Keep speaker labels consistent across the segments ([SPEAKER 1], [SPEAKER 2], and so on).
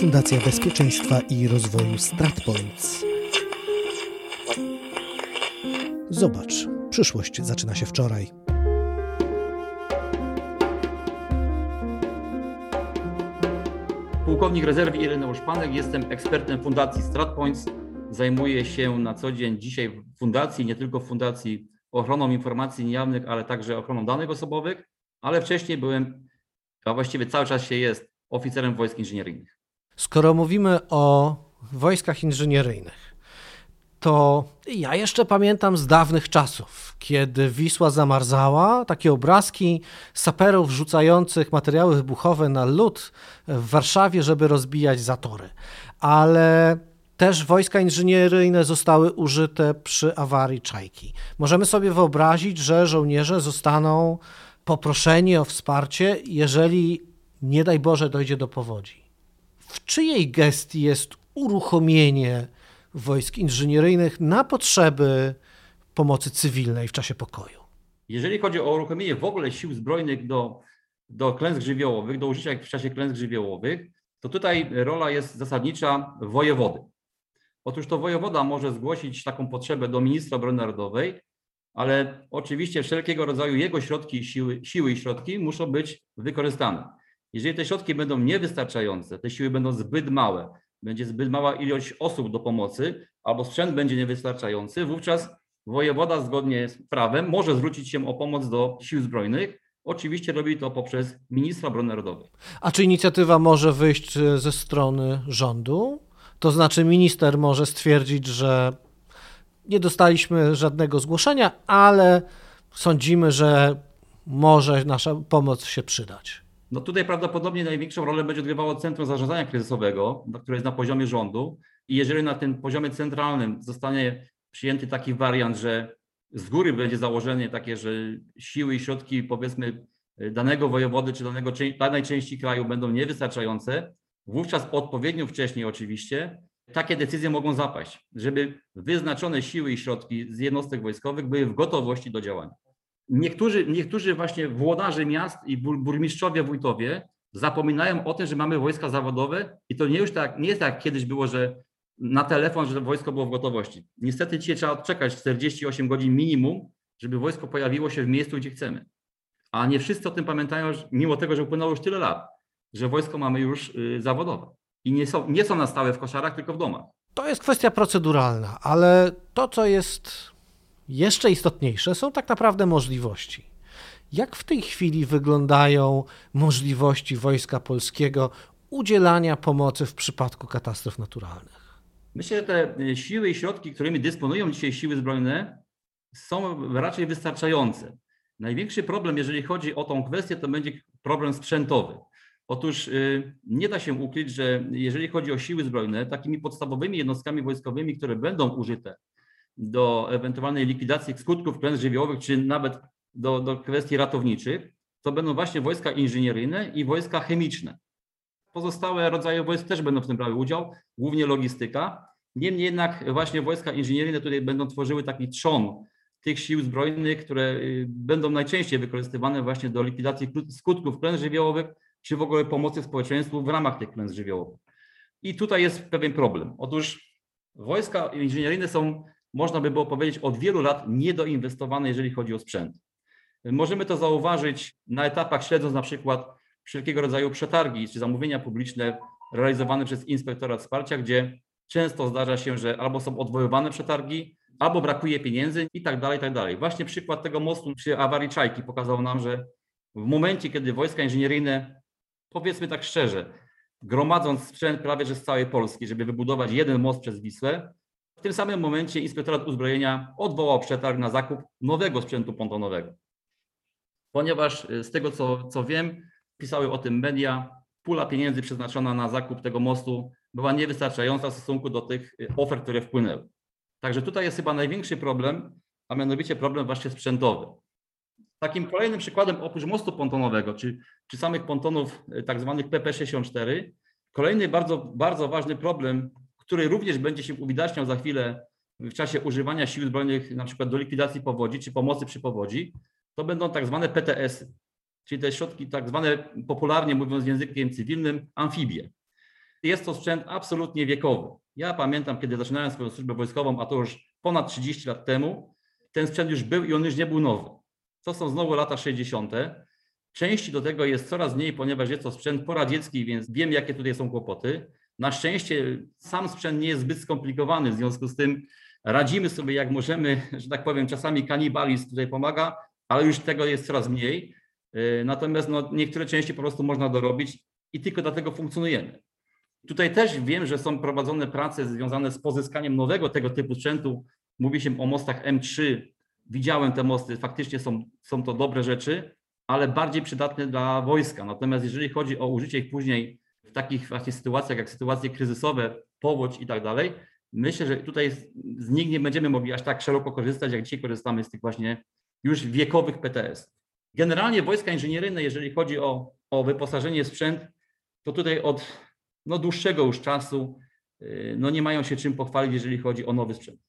[SPEAKER 1] Fundacja Bezpieczeństwa i Rozwoju StratPoints. Zobacz, przyszłość zaczyna się wczoraj.
[SPEAKER 2] Pułkownik rezerwy Ireneusz Panek, jestem ekspertem Fundacji StratPoints. Zajmuję się na co dzień dzisiaj w fundacji, nie tylko w fundacji ochroną informacji niejawnych, ale także ochroną danych osobowych, ale wcześniej byłem, a właściwie cały czas się jest, oficerem wojsk inżynieryjnych.
[SPEAKER 1] Skoro mówimy o wojskach inżynieryjnych, to ja jeszcze pamiętam z dawnych czasów, kiedy Wisła zamarzała, takie obrazki saperów rzucających materiały wybuchowe na lód w Warszawie, żeby rozbijać zatory. Ale też wojska inżynieryjne zostały użyte przy awarii Czajki. Możemy sobie wyobrazić, że żołnierze zostaną poproszeni o wsparcie, jeżeli nie daj Boże dojdzie do powodzi. W czyjej gestii jest uruchomienie wojsk inżynieryjnych na potrzeby pomocy cywilnej w czasie pokoju?
[SPEAKER 2] Jeżeli chodzi o uruchomienie w ogóle sił zbrojnych do, do klęsk żywiołowych, do użycia w czasie klęsk żywiołowych, to tutaj rola jest zasadnicza wojewody. Otóż to wojewoda może zgłosić taką potrzebę do ministra obrony narodowej, ale oczywiście wszelkiego rodzaju jego środki, siły, siły i środki muszą być wykorzystane. Jeżeli te środki będą niewystarczające, te siły będą zbyt małe, będzie zbyt mała ilość osób do pomocy, albo sprzęt będzie niewystarczający, wówczas wojewoda zgodnie z prawem może zwrócić się o pomoc do sił zbrojnych. Oczywiście robi to poprzez ministra obrony narodowej.
[SPEAKER 1] A czy inicjatywa może wyjść ze strony rządu? To znaczy, minister może stwierdzić, że nie dostaliśmy żadnego zgłoszenia, ale sądzimy, że może nasza pomoc się przydać.
[SPEAKER 2] No tutaj prawdopodobnie największą rolę będzie odgrywało Centrum Zarządzania Kryzysowego, które jest na poziomie rządu. I jeżeli na tym poziomie centralnym zostanie przyjęty taki wariant, że z góry będzie założenie takie, że siły i środki powiedzmy danego wojewody czy danego, danej części kraju będą niewystarczające, wówczas odpowiednio wcześniej oczywiście takie decyzje mogą zapaść, żeby wyznaczone siły i środki z jednostek wojskowych były w gotowości do działania. Niektórzy, niektórzy właśnie włodarze miast i burmistrzowie, wójtowie zapominają o tym, że mamy wojska zawodowe i to nie już tak, nie jest tak jak kiedyś było, że na telefon, że wojsko było w gotowości. Niestety dzisiaj trzeba odczekać 48 godzin minimum, żeby wojsko pojawiło się w miejscu, gdzie chcemy. A nie wszyscy o tym pamiętają, mimo tego, że upłynęło już tyle lat, że wojsko mamy już y, zawodowe i nie są, nie są na stałe w koszarach, tylko w domach.
[SPEAKER 1] To jest kwestia proceduralna, ale to, co jest jeszcze istotniejsze, są tak naprawdę możliwości. Jak w tej chwili wyglądają możliwości Wojska Polskiego udzielania pomocy w przypadku katastrof naturalnych?
[SPEAKER 2] Myślę, że te y, siły i środki, którymi dysponują dzisiaj siły zbrojne, są raczej wystarczające. Największy problem, jeżeli chodzi o tą kwestię, to będzie problem sprzętowy. Otóż y, nie da się ukryć, że jeżeli chodzi o siły zbrojne, takimi podstawowymi jednostkami wojskowymi, które będą użyte do ewentualnej likwidacji skutków klęsk żywiołowych, czy nawet do, do kwestii ratowniczych, to będą właśnie wojska inżynieryjne i wojska chemiczne. Pozostałe rodzaje wojsk też będą w tym brały udział, głównie logistyka. Niemniej jednak właśnie wojska inżynieryjne tutaj będą tworzyły taki trzon tych sił zbrojnych, które y, będą najczęściej wykorzystywane właśnie do likwidacji skutków klęsk żywiołowych, czy w ogóle pomocy społeczeństwu w ramach tych klęsk żywiołowych. I tutaj jest pewien problem. Otóż wojska inżynieryjne są, można by było powiedzieć, od wielu lat niedoinwestowane, jeżeli chodzi o sprzęt. Możemy to zauważyć na etapach, śledząc na przykład wszelkiego rodzaju przetargi czy zamówienia publiczne realizowane przez Inspektorat Wsparcia, gdzie często zdarza się, że albo są odwoływane przetargi, albo brakuje pieniędzy i tak dalej, i tak dalej. Właśnie przykład tego mostu przy awarii Czajki pokazał nam, że w momencie, kiedy wojska inżynieryjne powiedzmy tak szczerze, gromadząc sprzęt prawie że z całej Polski, żeby wybudować jeden most przez Wisłę, w tym samym momencie Inspektorat Uzbrojenia odwołał przetarg na zakup nowego sprzętu pontonowego. Ponieważ y, z tego, co, co wiem, pisały o tym media, pula pieniędzy przeznaczona na zakup tego mostu była niewystarczająca w stosunku do tych y, ofert, które wpłynęły. Także tutaj jest chyba największy problem, a mianowicie problem właśnie sprzętowy. Takim kolejnym przykładem oprócz mostu pontonowego, czy, czy samych pontonów e, tak zwanych PP64, kolejny bardzo, bardzo ważny problem, który również będzie się uwidaczniał za chwilę w czasie używania sił zbrojnych, na przykład do likwidacji powodzi czy pomocy przy powodzi, to będą tak zwane PTS, czyli te środki tak zwane popularnie mówiąc językiem cywilnym amfibie. jest to sprzęt absolutnie wiekowy. Ja pamiętam, kiedy zaczynałem swoją służbę wojskową, a to już ponad 30 lat temu, ten sprzęt już był i on już nie był nowy. To są znowu lata 60. Części do tego jest coraz mniej, ponieważ jest to sprzęt poradziecki, więc wiem, jakie tutaj są kłopoty. Na szczęście sam sprzęt nie jest zbyt skomplikowany, w związku z tym radzimy sobie jak możemy, że tak powiem, czasami kanibalizm tutaj pomaga, ale już tego jest coraz mniej. Y, natomiast no, niektóre części po prostu można dorobić i tylko dlatego funkcjonujemy. Tutaj też wiem, że są prowadzone prace związane z pozyskaniem nowego tego typu sprzętu. Mówi się o mostach M3. Widziałem te mosty, faktycznie są, są to dobre rzeczy, ale bardziej przydatne dla wojska. Natomiast jeżeli chodzi o użycie ich później w takich właśnie sytuacjach, jak sytuacje kryzysowe, powódź i tak dalej, myślę, że tutaj z nich nie będziemy mogli aż tak szeroko korzystać, jak dzisiaj korzystamy z tych właśnie już wiekowych PTS. Generalnie wojska inżynieryjne, jeżeli chodzi o, o wyposażenie sprzęt, to tutaj od no, dłuższego już czasu y, no, nie mają się czym pochwalić, jeżeli chodzi o nowy sprzęt.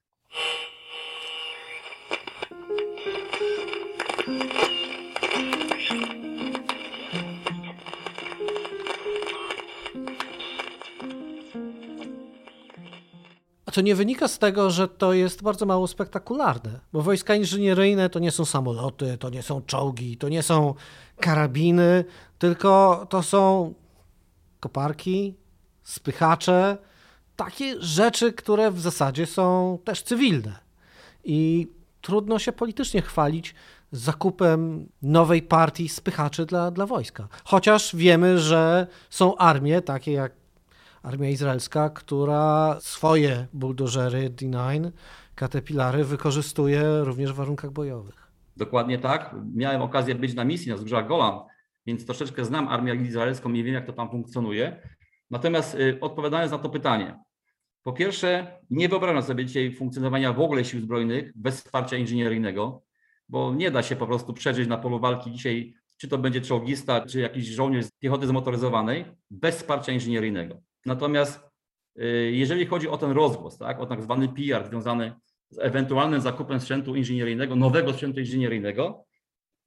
[SPEAKER 1] A nie wynika z tego, że to jest bardzo mało spektakularne, bo wojska inżynieryjne to nie są samoloty, to nie są czołgi, to nie są karabiny, tylko to są koparki, spychacze, takie rzeczy, które w zasadzie są też cywilne. I trudno się politycznie chwalić zakupem nowej partii spychaczy dla, dla wojska. Chociaż wiemy, że są armie, takie jak armia izraelska, która swoje buldożery D9, Caterpillary wykorzystuje również w warunkach bojowych.
[SPEAKER 2] Dokładnie tak. Miałem okazję być na misji na wzgórzach Golan, więc troszeczkę znam armię izraelską i wiem, jak to tam funkcjonuje. Natomiast y, odpowiadając na to pytanie, po pierwsze, nie wyobrażam sobie dzisiaj funkcjonowania w ogóle sił zbrojnych bez wsparcia inżynieryjnego, bo nie da się po prostu przeżyć na polu walki dzisiaj, czy to będzie czołgista, czy jakiś żołnierz z piechoty zmotoryzowanej, bez wsparcia inżynieryjnego. Natomiast y, jeżeli chodzi o ten rozgłos, tak, o tak zwany PR związany z ewentualnym zakupem sprzętu inżynieryjnego, nowego sprzętu inżynieryjnego,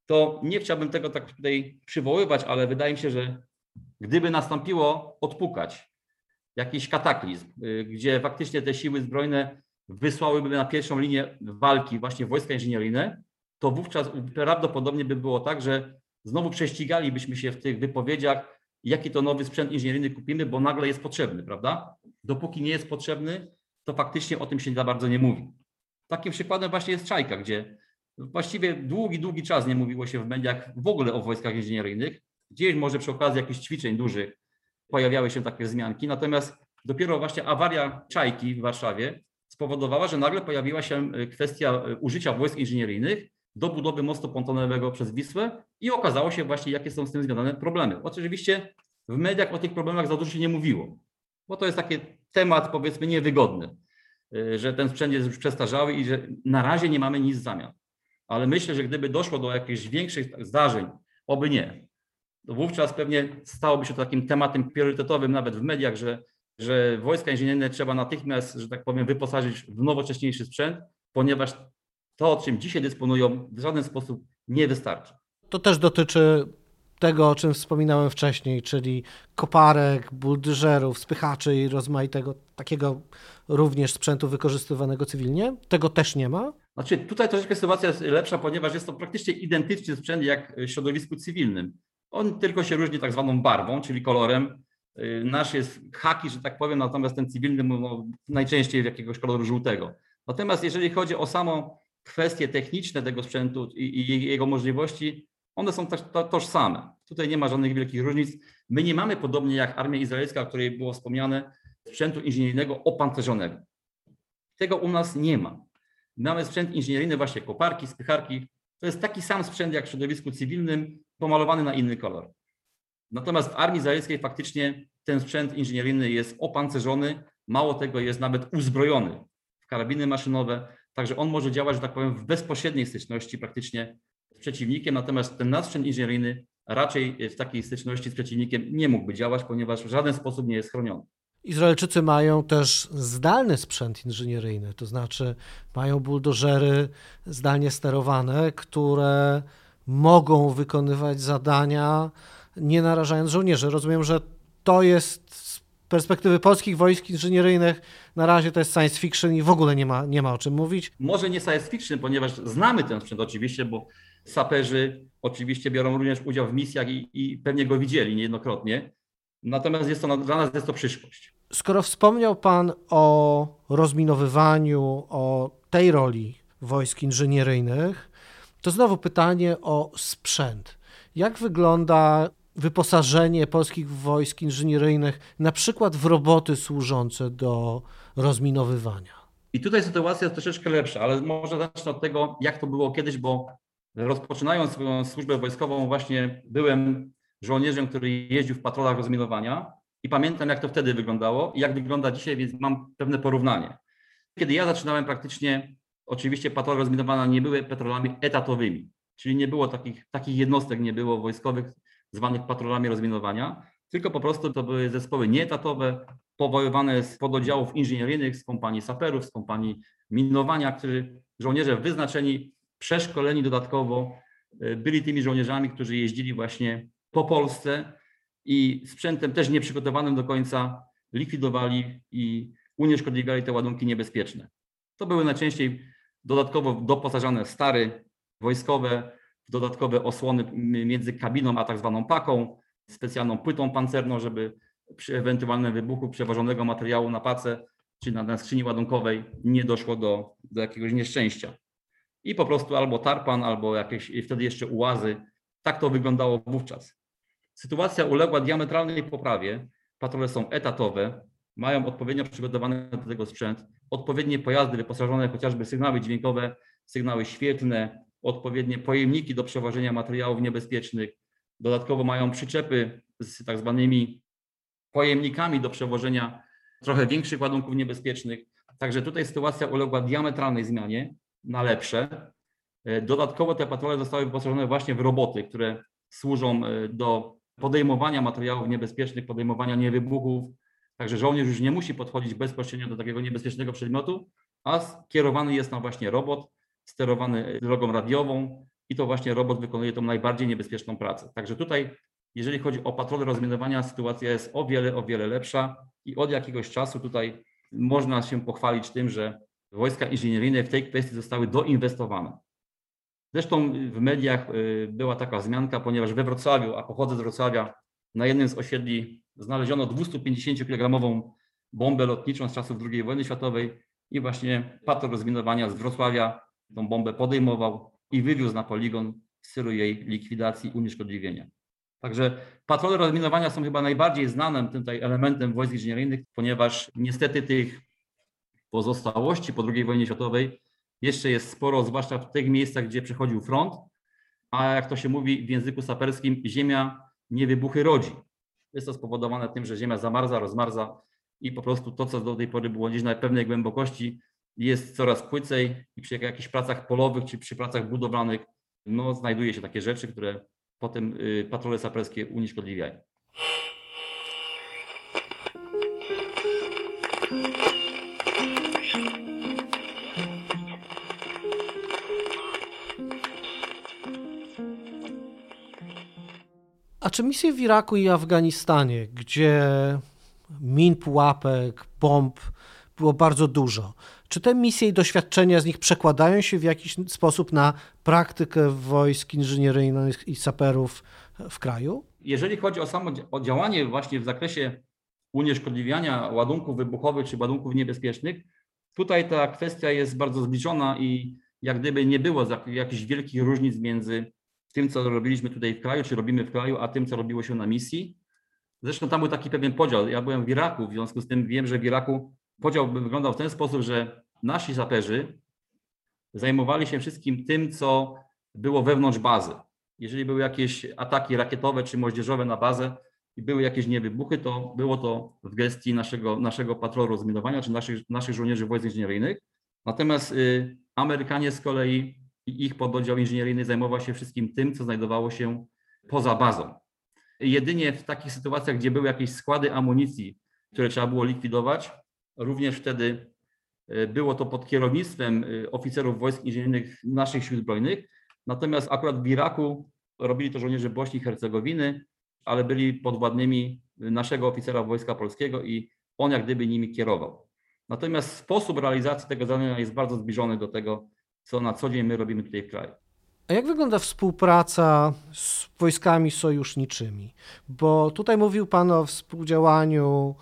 [SPEAKER 2] to nie chciałbym tego tak tutaj przywoływać, ale wydaje mi się, że gdyby nastąpiło odpukać jakiś kataklizm, y, gdzie faktycznie te siły zbrojne wysłałyby na pierwszą linię walki właśnie wojska inżynieryjne, to wówczas prawdopodobnie by było tak, że znowu prześcigalibyśmy się w tych wypowiedziach, jaki to nowy sprzęt inżynieryjny kupimy, bo nagle jest potrzebny, prawda? Dopóki nie jest potrzebny, to faktycznie o tym się za bardzo nie mówi. Takim przykładem właśnie jest Czajka, gdzie właściwie długi, długi czas nie mówiło się w mediach w ogóle o wojskach inżynieryjnych. Gdzieś może przy okazji jakichś ćwiczeń dużych pojawiały się takie wzmianki, natomiast dopiero właśnie awaria Czajki w Warszawie spowodowała, że nagle pojawiła się kwestia użycia wojsk inżynieryjnych do budowy mostu pontonowego przez Wisłę i okazało się właśnie, jakie są z tym związane problemy. Oczywiście w mediach o tych problemach za dużo się nie mówiło, bo to jest taki temat powiedzmy niewygodny, e, że ten sprzęt jest już przestarzały i że na razie nie mamy nic w zamian. Ale myślę, że gdyby doszło do jakichś większych zdarzeń, oby nie, wówczas pewnie stałoby się to takim tematem priorytetowym nawet w mediach, że, że wojska inżynieryjne trzeba natychmiast, że tak powiem, wyposażyć w nowocześniejszy sprzęt, ponieważ to, o czym dzisiaj dysponują, w żaden sposób nie wystarczy.
[SPEAKER 1] To też dotyczy tego, o czym wspominałem wcześniej, czyli koparek, buldyżerów, spychaczy i rozmaitego takiego również sprzętu wykorzystywanego cywilnie. Tego też nie ma?
[SPEAKER 2] Znaczy, tutaj troszeczkę sytuacja jest lepsza, ponieważ jest to praktycznie identyczny sprzęt jak w środowisku cywilnym. On tylko się różni tak zwaną barwą, czyli kolorem. Y, nasz jest haki, że tak powiem, natomiast ten cywilny no, najczęściej jakiegoś koloru żółtego. Natomiast jeżeli chodzi o samą kwestie techniczne tego sprzętu i, i jego możliwości, one są tożsame. Tutaj nie ma żadnych wielkich różnic. My nie mamy, podobnie jak armia izraelska, o której było wspomniane, sprzętu inżynieryjnego opancerzonego. Tego u nas nie ma. Mamy sprzęt inżynieryjny, właśnie koparki, spycharki. To jest taki sam sprzęt jak w środowisku cywilnym, pomalowany na inny kolor. Natomiast w armii izraelskiej faktycznie ten sprzęt inżynieryjny jest opancerzony, mało tego jest nawet uzbrojony w karabiny maszynowe, także on może działać, że tak powiem, w bezpośredniej styczności praktycznie z przeciwnikiem, natomiast ten nasz sprzęt inżynieryjny raczej w takiej styczności z przeciwnikiem nie mógłby działać, ponieważ w żaden sposób nie jest chroniony.
[SPEAKER 1] Izraelczycy mają też zdalny sprzęt inżynieryjny, to znaczy mają buldożery zdalnie sterowane, które mogą wykonywać zadania, nie narażając żołnierzy. Rozumiem, że to jest perspektywy polskich wojsk inżynieryjnych na razie to jest science fiction i w ogóle nie ma, nie ma o czym mówić.
[SPEAKER 2] Może nie science fiction, ponieważ znamy ten sprzęt oczywiście, bo saperzy oczywiście biorą również udział w misjach i, i pewnie go widzieli niejednokrotnie. Natomiast jest to, dla nas jest to przyszłość.
[SPEAKER 1] Skoro wspomniał Pan o rozminowywaniu, o tej roli wojsk inżynieryjnych, to znowu pytanie o sprzęt. Jak wygląda wyposażenie polskich wojsk inżynieryjnych, na przykład w roboty służące do rozminowywania?
[SPEAKER 2] I tutaj sytuacja jest troszeczkę lepsza, ale może zacznę od tego, jak to było kiedyś, bo rozpoczynając swoją służbę wojskową, właśnie byłem żołnierzem, który jeździł w patrolach rozminowania i pamiętam, jak to wtedy wyglądało i jak wygląda dzisiaj, więc mam pewne porównanie. Kiedy ja zaczynałem praktycznie, oczywiście patrole rozminowania nie były patrolami etatowymi, czyli nie było takich, takich jednostek, nie było wojskowych zwanych patrolami rozminowania, tylko po prostu to były zespoły nieetatowe, powoływane z pododdziałów inżynieryjnych, z kompanii saperów, z kompanii minowania, którzy żołnierze wyznaczeni, przeszkoleni dodatkowo, e, byli tymi żołnierzami, którzy jeździli właśnie po Polsce i sprzętem też nieprzygotowanym do końca likwidowali i unieszkodliwiali te ładunki niebezpieczne. To były najczęściej dodatkowo doposażane stary wojskowe, dodatkowe osłony między kabiną a tak zwaną paką, specjalną płytą pancerną, żeby przy ewentualnym wybuchu przewożonego materiału na pacę czy na, na skrzyni ładunkowej nie doszło do, do jakiegoś nieszczęścia. I po prostu albo tarpan, albo jakieś wtedy jeszcze ułazy. Tak to wyglądało wówczas. Sytuacja uległa diametralnej poprawie. Patrole są etatowe, mają odpowiednio przygotowany do tego sprzęt, odpowiednie pojazdy wyposażone chociażby sygnały dźwiękowe, sygnały świetlne, odpowiednie pojemniki do przewożenia materiałów niebezpiecznych. Dodatkowo mają przyczepy z tak zwanymi pojemnikami do przewożenia trochę większych ładunków niebezpiecznych. Także tutaj sytuacja uległa diametralnej zmianie na lepsze. Dodatkowo te patrole zostały wyposażone właśnie w roboty, które służą e, do podejmowania materiałów niebezpiecznych, podejmowania niewybuchów. Także żołnierz już nie musi podchodzić bezpośrednio do takiego niebezpiecznego przedmiotu, a skierowany jest na właśnie robot, sterowany drogą radiową i to właśnie robot wykonuje tą najbardziej niebezpieczną pracę. Także tutaj, jeżeli chodzi o patrole rozminowania, sytuacja jest o wiele, o wiele lepsza i od jakiegoś czasu tutaj można się pochwalić tym, że wojska inżynieryjne w tej kwestii zostały doinwestowane. Zresztą w mediach y, była taka wzmianka, ponieważ we Wrocławiu, a pochodzę z Wrocławia, na jednym z osiedli znaleziono 250-kilogramową bombę lotniczą z czasów II wojny światowej i właśnie patrol rozminowania z Wrocławia tą bombę podejmował i wywiózł na poligon w celu jej likwidacji unieszkodliwienia. Także patrole rozminowania są chyba najbardziej znanym tutaj elementem wojsk inżynieryjnych, ponieważ niestety tych pozostałości po II wojnie światowej jeszcze jest sporo, zwłaszcza w tych miejscach, gdzie przechodził front, a jak to się mówi w języku saperskim, ziemia nie wybuchy rodzi. Jest to spowodowane tym, że ziemia zamarza, rozmarza i po prostu to, co do tej pory było gdzieś na pewnej głębokości, jest coraz płycej i przy jakichś pracach polowych czy przy pracach budowlanych no, znajduje się takie rzeczy, które potem y, patrole saperskie unieszkodliwiają.
[SPEAKER 1] A czy misje w Iraku i Afganistanie, gdzie min, pułapek, bomb było bardzo dużo, czy te misje i doświadczenia z nich przekładają się w jakiś sposób na praktykę wojsk inżynieryjnych i saperów w kraju?
[SPEAKER 2] Jeżeli chodzi o samo o działanie właśnie w zakresie unieszkodliwiania ładunków wybuchowych czy ładunków niebezpiecznych, tutaj ta kwestia jest bardzo zbliżona i jak gdyby nie było jakichś wielkich różnic między tym, co robiliśmy tutaj w kraju, czy robimy w kraju, a tym, co robiło się na misji. Zresztą tam był taki pewien podział. Ja byłem w Iraku, w związku z tym wiem, że w Iraku podział wyglądał w ten sposób, że nasi saperzy zajmowali się wszystkim tym, co było wewnątrz bazy. Jeżeli były jakieś ataki rakietowe czy moździerzowe na bazę i były jakieś niewybuchy, to było to w gestii naszego, naszego patrolu rozminowania czy naszych, naszych żołnierzy wojsk inżynieryjnych. Natomiast y, Amerykanie z kolei i ich pododdział inżynieryjny zajmował się wszystkim tym, co znajdowało się poza bazą. Jedynie w takich sytuacjach, gdzie były jakieś składy amunicji, które trzeba było likwidować, również wtedy było to pod kierownictwem e, oficerów wojsk inżynieryjnych naszych sił zbrojnych. Natomiast akurat w Iraku robili to żołnierze Bośni i Hercegowiny, ale byli podwładnymi naszego oficera Wojska Polskiego i on jak gdyby nimi kierował. Natomiast sposób realizacji tego zadania jest bardzo zbliżony do tego, co na co dzień my robimy tutaj w kraju.
[SPEAKER 1] A jak wygląda współpraca z wojskami sojuszniczymi? Bo tutaj mówił Pan o współdziałaniu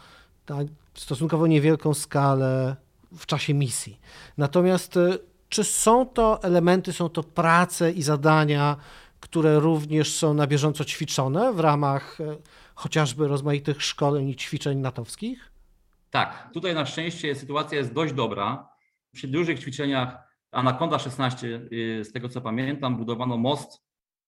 [SPEAKER 1] na stosunkowo niewielką skalę w czasie misji. Natomiast y, czy są to elementy, są to prace i zadania, które również są na bieżąco ćwiczone w ramach y, chociażby rozmaitych szkoleń i ćwiczeń natowskich?
[SPEAKER 2] Tak, tutaj na szczęście sytuacja jest dość dobra. Przy dużych ćwiczeniach Anaconda 16, y, z tego co pamiętam, budowano most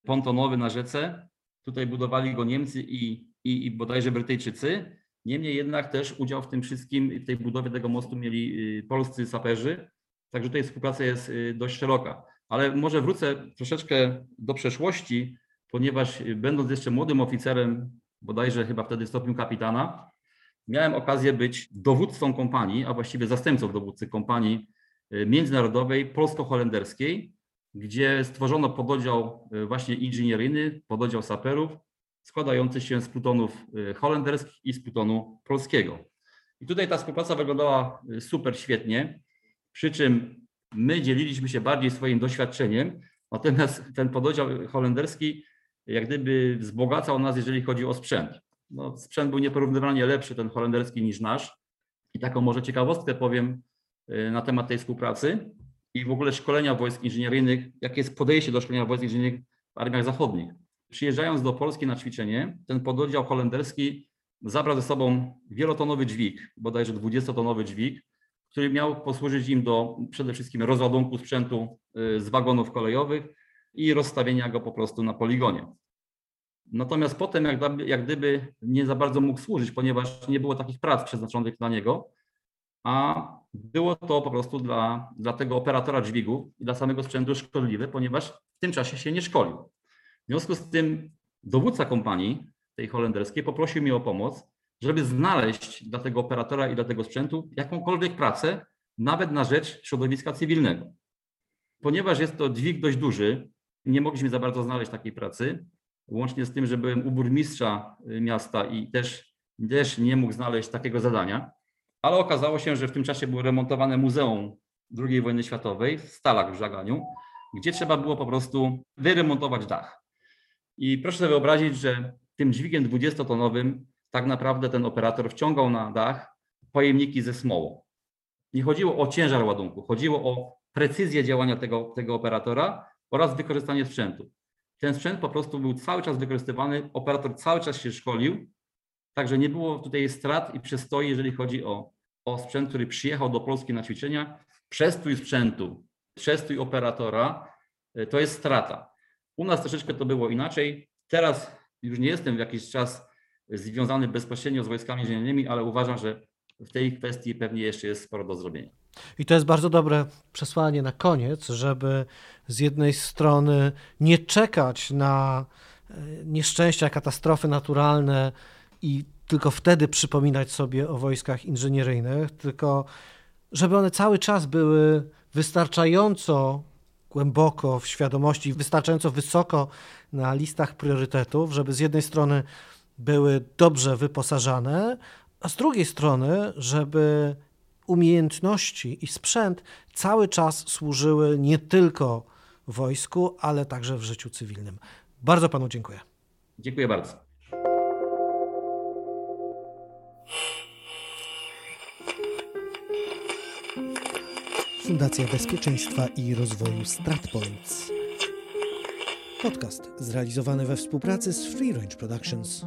[SPEAKER 2] pontonowy na rzece. Tutaj budowali go Niemcy i, i, i bodajże Brytyjczycy. Niemniej jednak też udział w tym wszystkim, w tej budowie tego mostu mieli y, polscy saperzy. Także tutaj współpraca jest y, dość szeroka. Ale może wrócę troszeczkę do przeszłości, ponieważ będąc jeszcze młodym oficerem, bodajże chyba wtedy w stopniu kapitana, miałem okazję być dowódcą kompanii, a właściwie zastępcą dowódcy kompanii Y, międzynarodowej polsko-holenderskiej, gdzie stworzono pododdział y, właśnie inżynieryjny, pododdział saperów, składający się z plutonów y, holenderskich i z plutonu polskiego. I tutaj ta współpraca wyglądała super świetnie, przy czym my dzieliliśmy się bardziej swoim doświadczeniem, natomiast ten pododdział holenderski jak gdyby wzbogacał nas, jeżeli chodzi o sprzęt. No, sprzęt był nieporównywalnie lepszy, ten holenderski, niż nasz. I taką może ciekawostkę powiem, Y, na temat tej współpracy i w ogóle szkolenia wojsk inżynieryjnych, jakie jest podejście do szkolenia wojsk inżynieryjnych w armiach zachodnich. Przyjeżdżając do Polski na ćwiczenie, ten pododdział holenderski zabrał ze sobą wielotonowy dźwig, bodajże 20-tonowy dźwig, który miał posłużyć im do przede wszystkim rozładunku sprzętu y, z wagonów kolejowych i rozstawienia go po prostu na poligonie. Natomiast potem jak, jak gdyby nie za bardzo mógł służyć, ponieważ nie było takich prac przeznaczonych dla niego, a było to po prostu dla, dla tego operatora dźwigów i dla samego sprzętu szkodliwe, ponieważ w tym czasie się nie szkolił. W związku z tym dowódca kompanii, tej holenderskiej, poprosił mnie o pomoc, żeby znaleźć dla tego operatora i dla tego sprzętu jakąkolwiek pracę, nawet na rzecz środowiska cywilnego. Ponieważ jest to dźwig dość duży, nie mogliśmy za bardzo znaleźć takiej pracy, łącznie z tym, że byłem u burmistrza miasta i też, też nie mógł znaleźć takiego zadania ale okazało się, że w tym czasie było remontowane Muzeum II wojny światowej w Stalach w Żaganiu, gdzie trzeba było po prostu wyremontować dach. I proszę sobie wyobrazić, że tym dźwigiem 20-tonowym tak naprawdę ten operator wciągał na dach pojemniki ze smołą. Nie chodziło o ciężar ładunku, chodziło o precyzję działania tego, tego operatora oraz wykorzystanie sprzętu. Ten sprzęt po prostu był cały czas wykorzystywany, operator cały czas się szkolił, także nie było tutaj strat i przestoi, jeżeli chodzi o o sprzęt, który przyjechał do Polski na ćwiczenia, przestój sprzętu, przestój operatora, e, to jest strata. U nas troszeczkę to było inaczej. Teraz już nie jestem w jakiś czas związany bezpośrednio z wojskami inżynieryjnymi, ale uważam, że w tej kwestii pewnie jeszcze jest sporo do zrobienia.
[SPEAKER 1] I to jest bardzo dobre przesłanie na koniec, żeby z jednej strony nie czekać na e, nieszczęścia, katastrofy naturalne i tylko wtedy przypominać sobie o wojskach inżynieryjnych, tylko żeby one cały czas były wystarczająco głęboko w świadomości, wystarczająco wysoko na listach priorytetów, żeby z jednej strony były dobrze wyposażane, a z drugiej strony, żeby umiejętności i sprzęt cały czas służyły nie tylko wojsku, ale także w życiu cywilnym. Bardzo panu dziękuję.
[SPEAKER 2] Dziękuję bardzo.
[SPEAKER 1] Fundacja Bezpieczeństwa i Rozwoju StratPoints. Podcast zrealizowany we współpracy z Free Range Productions.